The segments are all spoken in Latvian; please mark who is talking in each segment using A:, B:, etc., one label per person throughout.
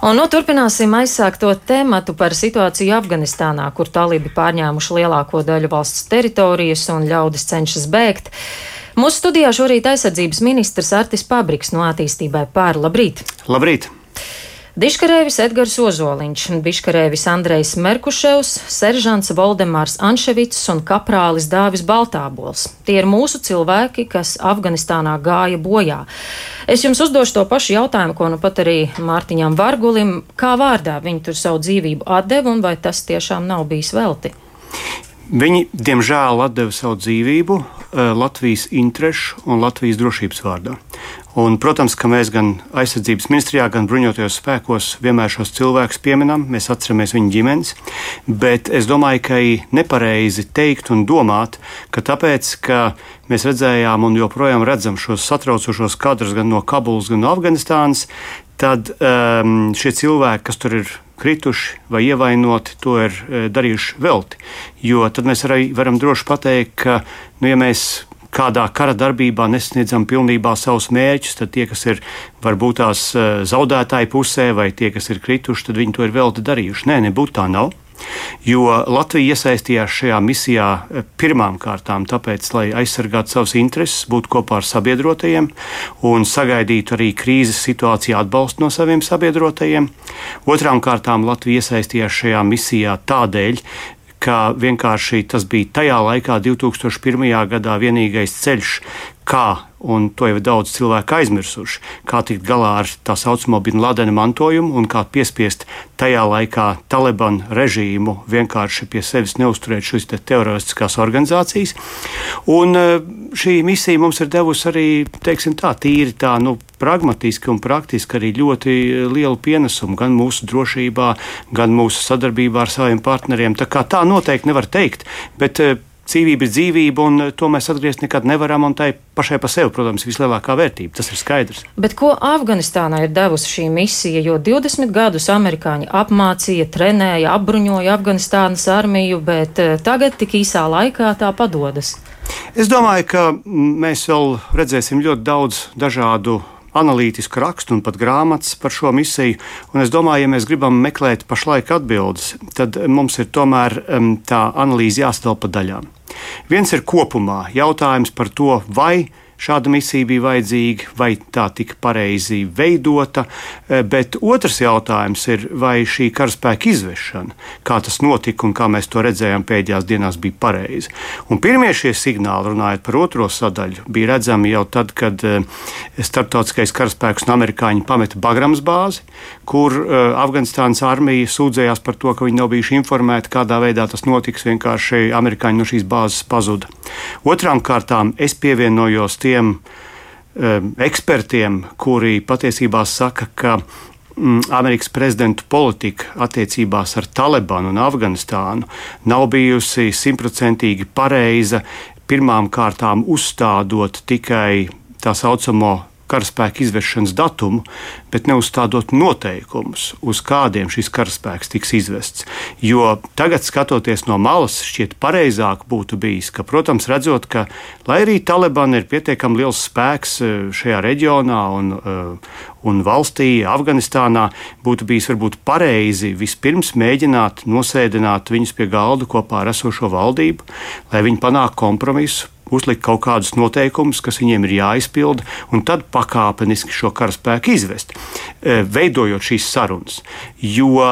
A: Un nu, turpināsim aizsākto tematu par situāciju Afganistānā, kur talibi pārņēmuši lielāko daļu valsts teritorijas un ļaudis cenšas bēgt. Mūsu studijā šorīt aizsardzības ministrs Artis Pabriks no attīstībai pār. Labrīt!
B: Labrīt!
A: Diškarēvis Edgars Ozoliņš, Biškarēvis Andrejs Merkuševs, seržants Voldemārs Anševits un kaprālis Dāvis Baltābols. Tie ir mūsu cilvēki, kas Afganistānā gāja bojā. Es jums uzdošu to pašu jautājumu, ko nu pat arī Mārtiņām Vargulim, kā vārdā viņi tur savu dzīvību atdeva un vai tas tiešām nav bijis velti?
B: Viņi, diemžēl, deva savu dzīvību eh, Latvijas interesu un Latvijas drošības vārdā. Un, protams, ka mēs gan aizsardzības ministrijā, gan bruņotajos spēkos vienmēr šos cilvēkus pieminam, mēs atceramies viņu ģimenes, bet es domāju, ka ir nepareizi teikt un domāt, ka tāpēc, ka mēs redzējām un joprojām redzam šos satraucošos kadrus gan no Kabulas, gan no Afganistānas, tad um, šie cilvēki, kas tur ir krituši vai ievainoti, to ir e, darījuši velti. Jo tad mēs arī varam droši pateikt, ka, nu, ja mēs kādā kara darbībā nesasniedzam pilnībā savus mērķus, tad tie, kas ir varbūt tās e, zaudētāji pusē vai tie, kas ir krituši, tad viņi to ir velti darījuši. Nē, nebūtu tā nav. Jo Latvija iesaistījās šajā misijā eh, pirmām kārtām tāpēc, lai aizsargātu savus intereses, būtu kopā ar sabiedrotajiem un sagaidītu arī krīzes situācijā atbalstu no saviem sabiedrotajiem. Otrām kārtām Latvija iesaistījās šajā misijā tādēļ, ka vienkārši tas bija tajā laikā, 2001. gadā, vienīgais ceļš, kā, un to jau daudz cilvēku aizmirsuši, kā tikt galā ar tā saucamo Bin Ladena mantojumu un kā piespiest tajā laikā Taliban režīmu vienkārši pie sevis neusturēt šīs te teroristiskās organizācijas. Un e, šī misija mums ir devusi arī, teiksim tā, tīri tā, nu, pragmatiski un praktiski arī ļoti lielu pienesumu gan mūsu drošībā, gan mūsu sadarbībā ar saviem partneriem. Tā kā tā noteikti nevar teikt, bet e, dzīvība ir dzīvība, un to mēs atgriezt nekad nevaram. Un tai pašai par sevi, protams, ir vislielākā vērtība. Tas ir skaidrs.
A: Bet ko Afganistānā ir devusi šī misija? Jo 20 gadus amerikāņi apmācīja, trenēja, apbruņoja Afganistānas armiju, bet eh, tagad tik īsā laikā tā padodas.
B: Es domāju, ka mēs vēl redzēsim ļoti daudz dažādu analītisku rakstu un pat grāmatas par šo misiju. Un es domāju, ja mēs gribam meklēt pašlaik atbildes, tad mums ir tomēr tā analīze jāsadala pa daļām. Viens ir kopumā jautājums par to, vai šāda misija bija vajadzīga, vai tā tika pareizi veidota. E, bet otrs jautājums ir, vai šī karaspēka izvešana, kā tas notika un kā mēs to redzējām pēdējās dienās, bija pareizi. Un pirmie šie signāli, runājot par otro sadaļu, bija redzami jau tad, kad e, starptautiskais karaspēks un amerikāņi pameta Bagrams bāzi, kur e, Afganistānas armija sūdzējās par to, ka viņi nav bijuši informēti, kādā veidā tas notiks. Vienkārši amerikāņi no šīs bāzes pazuda. Otrām kārtām es pievienojos tiem um, ekspertiem, kuri patiesībā saka, ka mm, Amerikas prezidentu politika attiecībās ar Talibanu un Afganistānu nav bijusi simtprocentīgi pareiza. Pirmām kārtām uzstādot tikai tā saucamo karaspēka izvešanas datumu, bet neuzstādot noteikumus, uz kādiem šis karaspēks tiks izvests. Jo tagad, skatoties no malas, šķiet pareizāk būtu bijis, ka, protams, redzot, ka lai arī Taliban ir pietiekami liels spēks e, šajā reģionā un, e, un valstī, Afganistānā, būtu bijis varbūt pareizi vispirms mēģināt nosēdināt viņus pie galda kopā ar esošo valdību, lai viņi panāktu kompromisu uzlikt kaut kādus noteikumus, kas viņiem ir jāizpilda, un tad pakāpeniski šo karaspēku izvest, e, veidojot šīs sarunas. Jo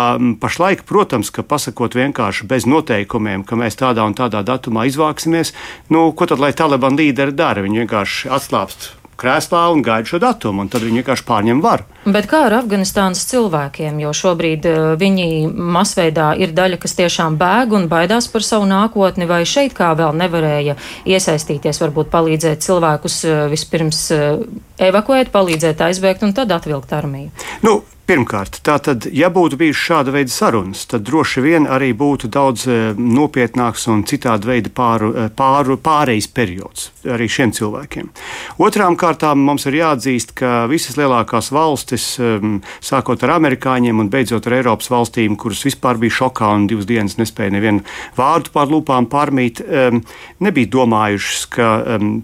B: pašlaik, protams, ka pasakot vienkārši bez noteikumiem, ka mēs tādā un tādā datumā izvāksimies, nu, ko tad lai Taliban līderi dara? Viņi vienkārši atslābst krēslā un gaida šo datumu, un tad viņi vienkārši pārņem varu.
A: Bet kā ar Afganistānas cilvēkiem, jo šobrīd uh, viņi masveidā ir daļa, kas tiešām bēg un baidās par savu nākotni, vai šeit kā vēl nevarēja iesaistīties, varbūt palīdzēt cilvēkus uh, vispirms uh, evakuēt, palīdzēt aizbēgt un tad atvilkt armiju?
B: Nu, Pirmkārt, tātad, ja būtu bijušas šāda veida sarunas, tad droši vien arī būtu daudz e, nopietnāks un citāda veida pāru, e, pāru, pārejas periods arī šiem cilvēkiem. Otrām kārtām mums ir jāatzīst, ka visas lielākās valstis, e, sākot ar amerikāņiem un beidzot ar Eiropas valstīm, kuras vispār bija šokā un divas dienas nespēja nevienu vārdu pār lūpām pārmīt, nebija domājušas, ka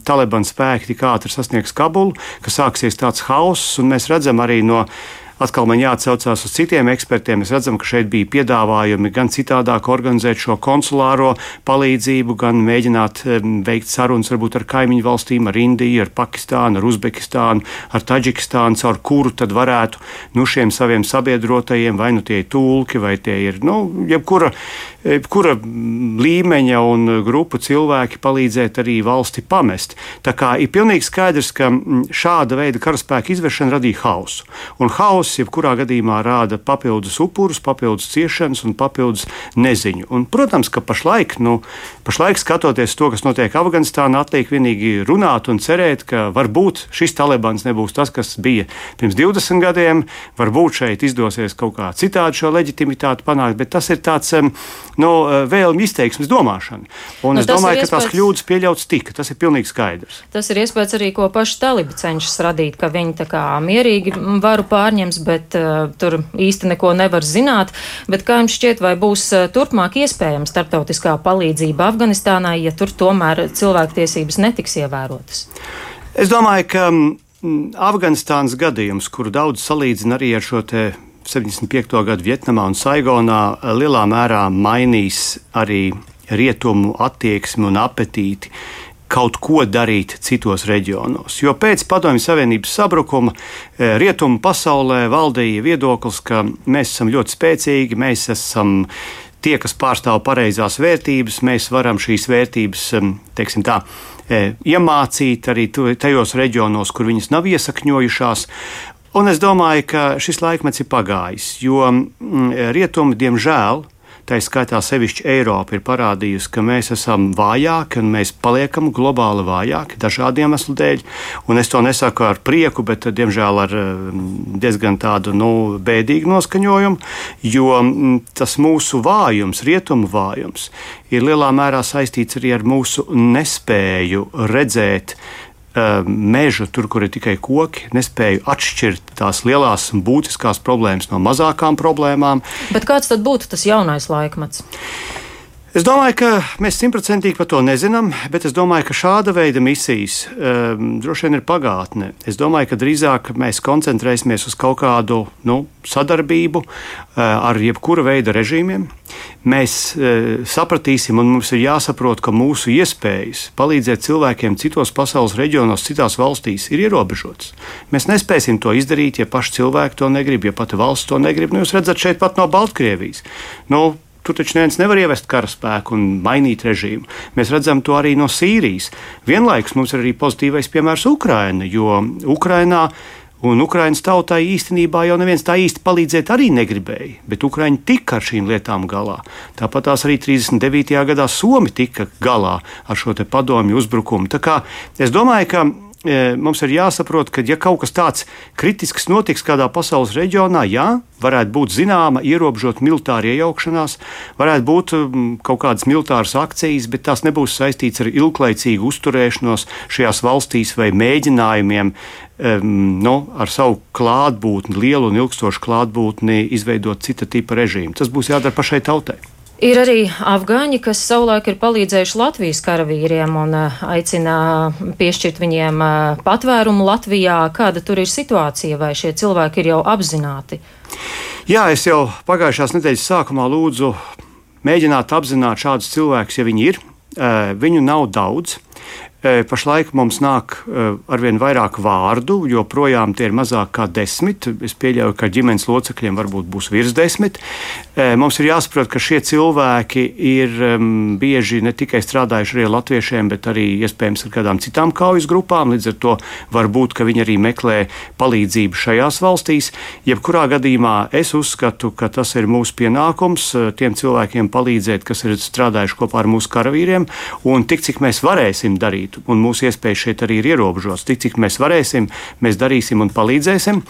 B: Taliban spēki tik ātri sasniegs Kabulu, ka sāksies tāds hauss, un mēs redzam arī no atkal man jāatcaucās uz citiem ekspertiem. Mēs redzam, ka šeit bija piedāvājumi gan citādāk organizēt šo konsulāro palīdzību, gan mēģināt veikt sarunas varbūt ar kaimiņu valstīm, ar Indiju, ar Pakistānu, ar Uzbekistānu, ar Taģikistānu, caur kuru tad varētu nu, šiem saviem sabiedrotajiem, vai nu tie ir tulki, vai tie ir nu, jebkura kura līmeņa un grupu cilvēki palīdzēt arī valsti pamest. Tā kā ir pilnīgi skaidrs, ka šāda veida karaspēka izvēršana radīja hausu. Un hauss jebkurā gadījumā rāda papildus upurus, papildus ciešanas un papildus neziņu. Un, protams, ka pašlaik, nu, pašlaik skatoties to, kas notiek Afganistānā, atliek vienīgi runāt un cerēt, ka varbūt šis talibans nebūs tas, kas bija pirms 20 gadiem, varbūt šeit izdosies kaut kā citādi šo leģitimitāti panākt, bet tas ir tāds nu, vēlmu izteiksmes domāšana. Un nu, es domāju, ka tās kļūdas pieļauts tika. Tas ir pilnīgi skaidrs.
A: Tas ir iespējas arī, ko paši talibi cenšas radīt, ka viņi tā kā mierīgi varu pārņems, bet uh, tur īsti neko nevar zināt. Bet kā jums šķiet, vai būs uh, turpmāk iespējama starptautiskā palīdzība Afganistānai, ja tur tomēr cilvēktiesības netiks ievērotas?
B: Es domāju, ka mm, Afganistānas gadījums, kuru daudz salīdzina arī ar šo te 75. gadu Vietnamā un Saigonā lielā mērā mainīs arī rietumu attieksmi un apetīti kaut ko darīt citos reģionos. Jo pēc Padomju Savienības sabrukuma eh, rietumu pasaulē valdīja viedoklis, ka mēs esam ļoti spēcīgi, mēs esam tie, kas pārstāv pareizās vērtības, mēs varam šīs vērtības, teiksim tā, eh, iemācīt arī tajos reģionos, kur viņas nav iesakņojušās. Un es domāju, ka šis laikmets ir pagājis, jo mm, rietumi, diemžēl, tā skaitā sevišķi Eiropa, ir parādījusi, ka mēs esam vājāki un mēs paliekam globāli vājāki dažādiem iemeslu dēļ. Un es to nesaku ar prieku, bet diemžēl ar mm, diezgan tādu nu, bēdīgu noskaņojumu, jo mm, tas mūsu vājums, rietumu vājums, ir lielā mērā saistīts arī ar mūsu nespēju redzēt mežu, tur, kur ir tikai koki, nespēju atšķirt tās lielās un būtiskās problēmas no mazākām problēmām.
A: Bet kāds tad būtu tas jaunais laikmets?
B: Es domāju, ka mēs simtprocentīgi par to nezinām, bet es domāju, ka šāda veida misijas um, droši vien ir pagātne. Es domāju, ka drīzāk mēs koncentrēsimies uz kaut kādu nu, sadarbību uh, ar jebkura veida režīmiem. Mēs uh, sapratīsim, un mums ir jāsaprot, ka mūsu iespējas palīdzēt cilvēkiem citos pasaules reģionos, citās valstīs ir ierobežotas. Mēs nespēsim to izdarīt, ja paši cilvēki to negrib, ja pati valsts to negrib. Nu, jūs redzat, šeit pat no Baltkrievijas. Nu, Tur taču neviens nevar ievest karaspēku un mainīt režīmu. Mēs redzam to arī no Sīrijas. Vienlaikus mums ir arī pozitīvais piemērs Ukraina, jo Ukrainā Un Ukraiņas tautai īstenībā jau neviens tā īsti palīdzēt arī negribēja, bet Ukraiņi tika ar šīm lietām galā. Tāpat tās arī 39. gadā Somi tika galā ar šo padomju uzbrukumu. Tā kā es domāju, ka mums ir jāsaprot, ka, ja kaut kas tāds kritisks notiks kādā pasaules reģionā, jā, varētu būt zināma ierobežota militāra iejaukšanās, varētu būt mm, kaut kādas militāras akcijas, bet tās nebūs saistītas ar ilglaicīgu uzturēšanos šajās valstīs vai mēģinājumiem um, nu, ar savu klātbūtni, lielu un ilgstošu klātbūtni, izveidot cita tipa režīmu. Tas būs jādara pašai tautai.
A: Ir arī afgāņi, kas savulaik ir palīdzējuši Latvijas karavīriem un aicina piešķirt viņiem patvērumu Latvijā. Kāda tur ir situācija, vai šie cilvēki ir jau apzināti?
B: Jā, es jau pagājušās nedēļas sākumā lūdzu mēģināt apzināt šādus cilvēkus, ja viņi ir. Uh, viņu nav daudz. Pašlaik mums nāk arvien vairāk vārdu, joprojām tie ir mazāk kā desmit. Es pieļauju, ka ģimenes locekļiem varbūt būs virs desmit. Mums ir jāsaprot, ka šie cilvēki ir bieži ne tikai strādājuši ar latviešiem, bet arī iespējams ar kādām citām kaujas grupām. Līdz ar to var būt, ka viņi arī meklē palīdzību šajās valstīs. Jebkurā gadījumā es uzskatu, ka tas ir mūsu pienākums tiem cilvēkiem palīdzēt, kas ir strādājuši kopā ar mūsu karavīriem, un tik cik mēs varēsim darīt darīt, un mūsu iespējas šeit arī ir ierobežotas. Tik cik mēs varēsim, mēs darīsim un palīdzēsim.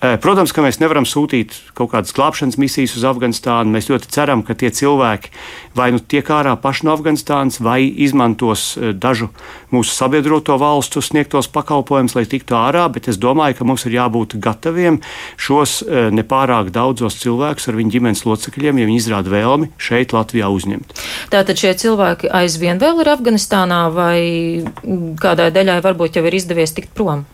B: Protams, ka mēs nevaram sūtīt kaut kādas glābšanas misijas uz Afganistānu. Mēs ļoti ceram, ka tie cilvēki vai nu tiek ārā paši no Afganistānas, vai izmantos dažu mūsu sabiedroto valstu sniegtos pakalpojumus, lai tiktu ārā. Bet es domāju, ka mums ir jābūt gataviem šos nepārāk daudzos cilvēkus ar viņu ģimenes locekļiem, ja viņi izrāda vēlmi šeit, Latvijā, uzņemt.
A: Tātad šie cilvēki aizvien vēl ir Afganistānā, vai kādai daļai varbūt jau ir izdevies tikt prom?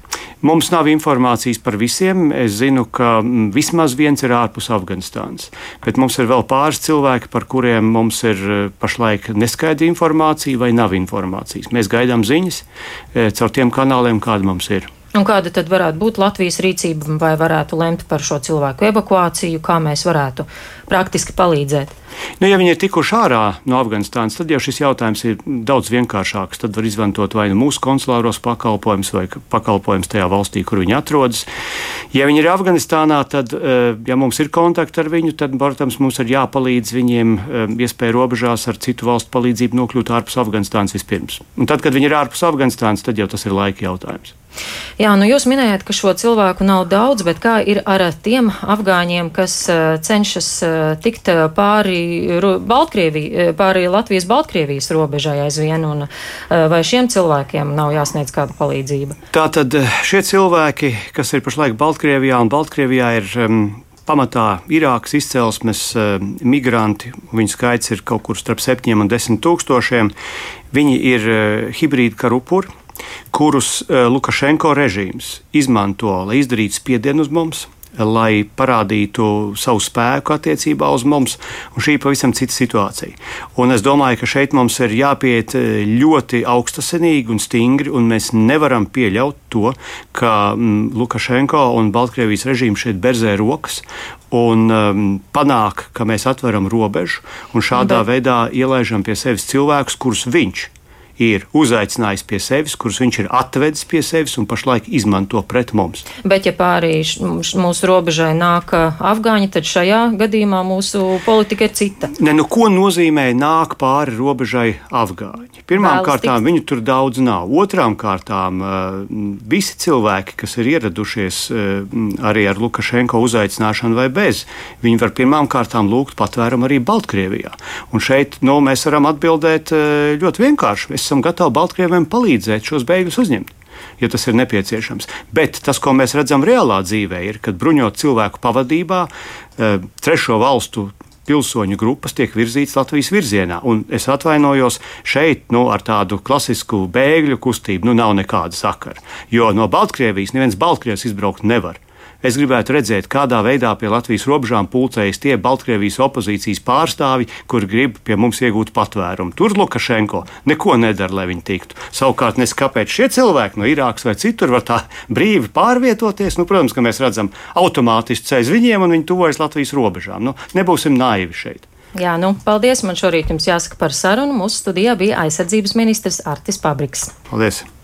B: Mums nav informācijas par visiem. Es zinu, ka mm, vismaz viens ir ārpus Afganistānas. Bet mums ir vēl pāris cilvēki, par kuriem mums ir eh, pašlaik neskaidra informācija vai nav informācijas. Mēs gaidām ziņas eh, caur tiem kanāliem, kādi mums ir.
A: Un kāda tad varētu būt Latvijas rīcība, vai varētu lemt par šo cilvēku evakuāciju, kā mēs varētu praktiski palīdzēt?
B: Nu, ja viņi ir tikuši ārā no Afganistānas, tad jau šis jautājums ir daudz vienkāršāks. Tad var izmantot vai nu mūsu konsulāros pakalpojumus, vai pakalpojumus tajā valstī, kur viņi atrodas. Ja viņi ir Afganistānā, tad, eh, ja mums ir kontakti ar viņu, tad, protams, mums ir jāpalīdz viņiem eh, iespēju robežās ar citu valstu palīdzību nokļūt ārpus Afganistānas vispirms. Un tad, kad viņi ir ārpus Afganistānas, tad jau tas ir laika jautājums.
A: Jā, nu jūs minējat, ka šo cilvēku nav daudz, bet kā ir ar tiem afgāņiem, kas uh, cenšas tikt pāri Baltkrievijai, pāri Latvijas Baltkrievijas robežai aizvien, un uh, vai šiem cilvēkiem nav jāsniedz kāda palīdzība?
B: Tātad šie cilvēki, kas ir pašlaik Baltkrievijā, un Baltkrievijā ir um, pamatā Irākas izcelsmes uh, migranti, viņu skaits ir kaut kur starp 7 un 10 tūkstošiem. Viņi ir uh, hibrīda karupuri kurus eh, Lukašenko režīms izmanto, lai izdarītu spiedienu uz mums, lai parādītu savu spēku attiecībā uz mums. Šī ir pavisam cita situācija. Un es domāju, ka šeit mums ir jāpiet eh, ļoti augstasinīgi un stingri, un mēs nevaram pieļaut to, ka mm, Lukašenko un Baltkrievijas režīms šeit berzē rokas un um, panāk, ka mēs atveram robežu un šādā Bet... veidā ielaižam pie sevis cilvēkus, kurus viņš ir uzaicinājis pie sevis, kurus viņš ir atvedis pie sevis un pašlaik izmanto pret mums.
A: Bet, ja pārī mūsu robežai nāk afgāņi, tad šajā gadījumā mūsu politika ir cita.
B: Ne, nu, ko nozīmē nāk pāri robežai afgāņi? Tikt. viņu tur daudz nav. Otrām kārtām visi cilvēki, kas ir ieradušies arī ar Lukašenko uzaicināšanu vai bez, viņi var pirmām kārtām lūgt patvērumu arī Baltkrievijā. Un šeit nu, mēs varam atbildēt ļoti vienkārši. Es esam gatavi Baltkrieviem palīdzēt šos bēgļus uzņemt ja tas ir nepieciešams. Bet tas, ko mēs redzam reālā dzīvē, ir, kad bruņot cilvēku pavadībā, eh, trešo valstu pilsoņu grupas tiek virzītas Latvijas virzienā. Un es atvainojos, šeit nu, ar tādu klasisku bēgļu kustību nu, nav nekāda sakara. Jo no Baltkrievijas neviens Baltkrievs izbraukt nevar. Es gribētu redzēt, kādā veidā pie Latvijas robežām pulcējas tie Baltkrievijas opozīcijas pārstāvji, kur grib pie mums iegūt patvērumu. Tur Lukašenko neko nedara, lai viņi tiktu. Savukārt, nes kāpēc šie cilvēki no Irākas vai citur var tā brīvi pārvietoties. Nu, protams, ka mēs redzam automātiski ceļus viņiem un viņi tuvojas Latvijas robežām. Nu, nebūsim naivi šeit.
A: Jā, nu, paldies. Man šorīt jums jāsaka par sarunu. Mūsu studijā bija aizsardzības ministrs Artis Pabriks.
B: Paldies!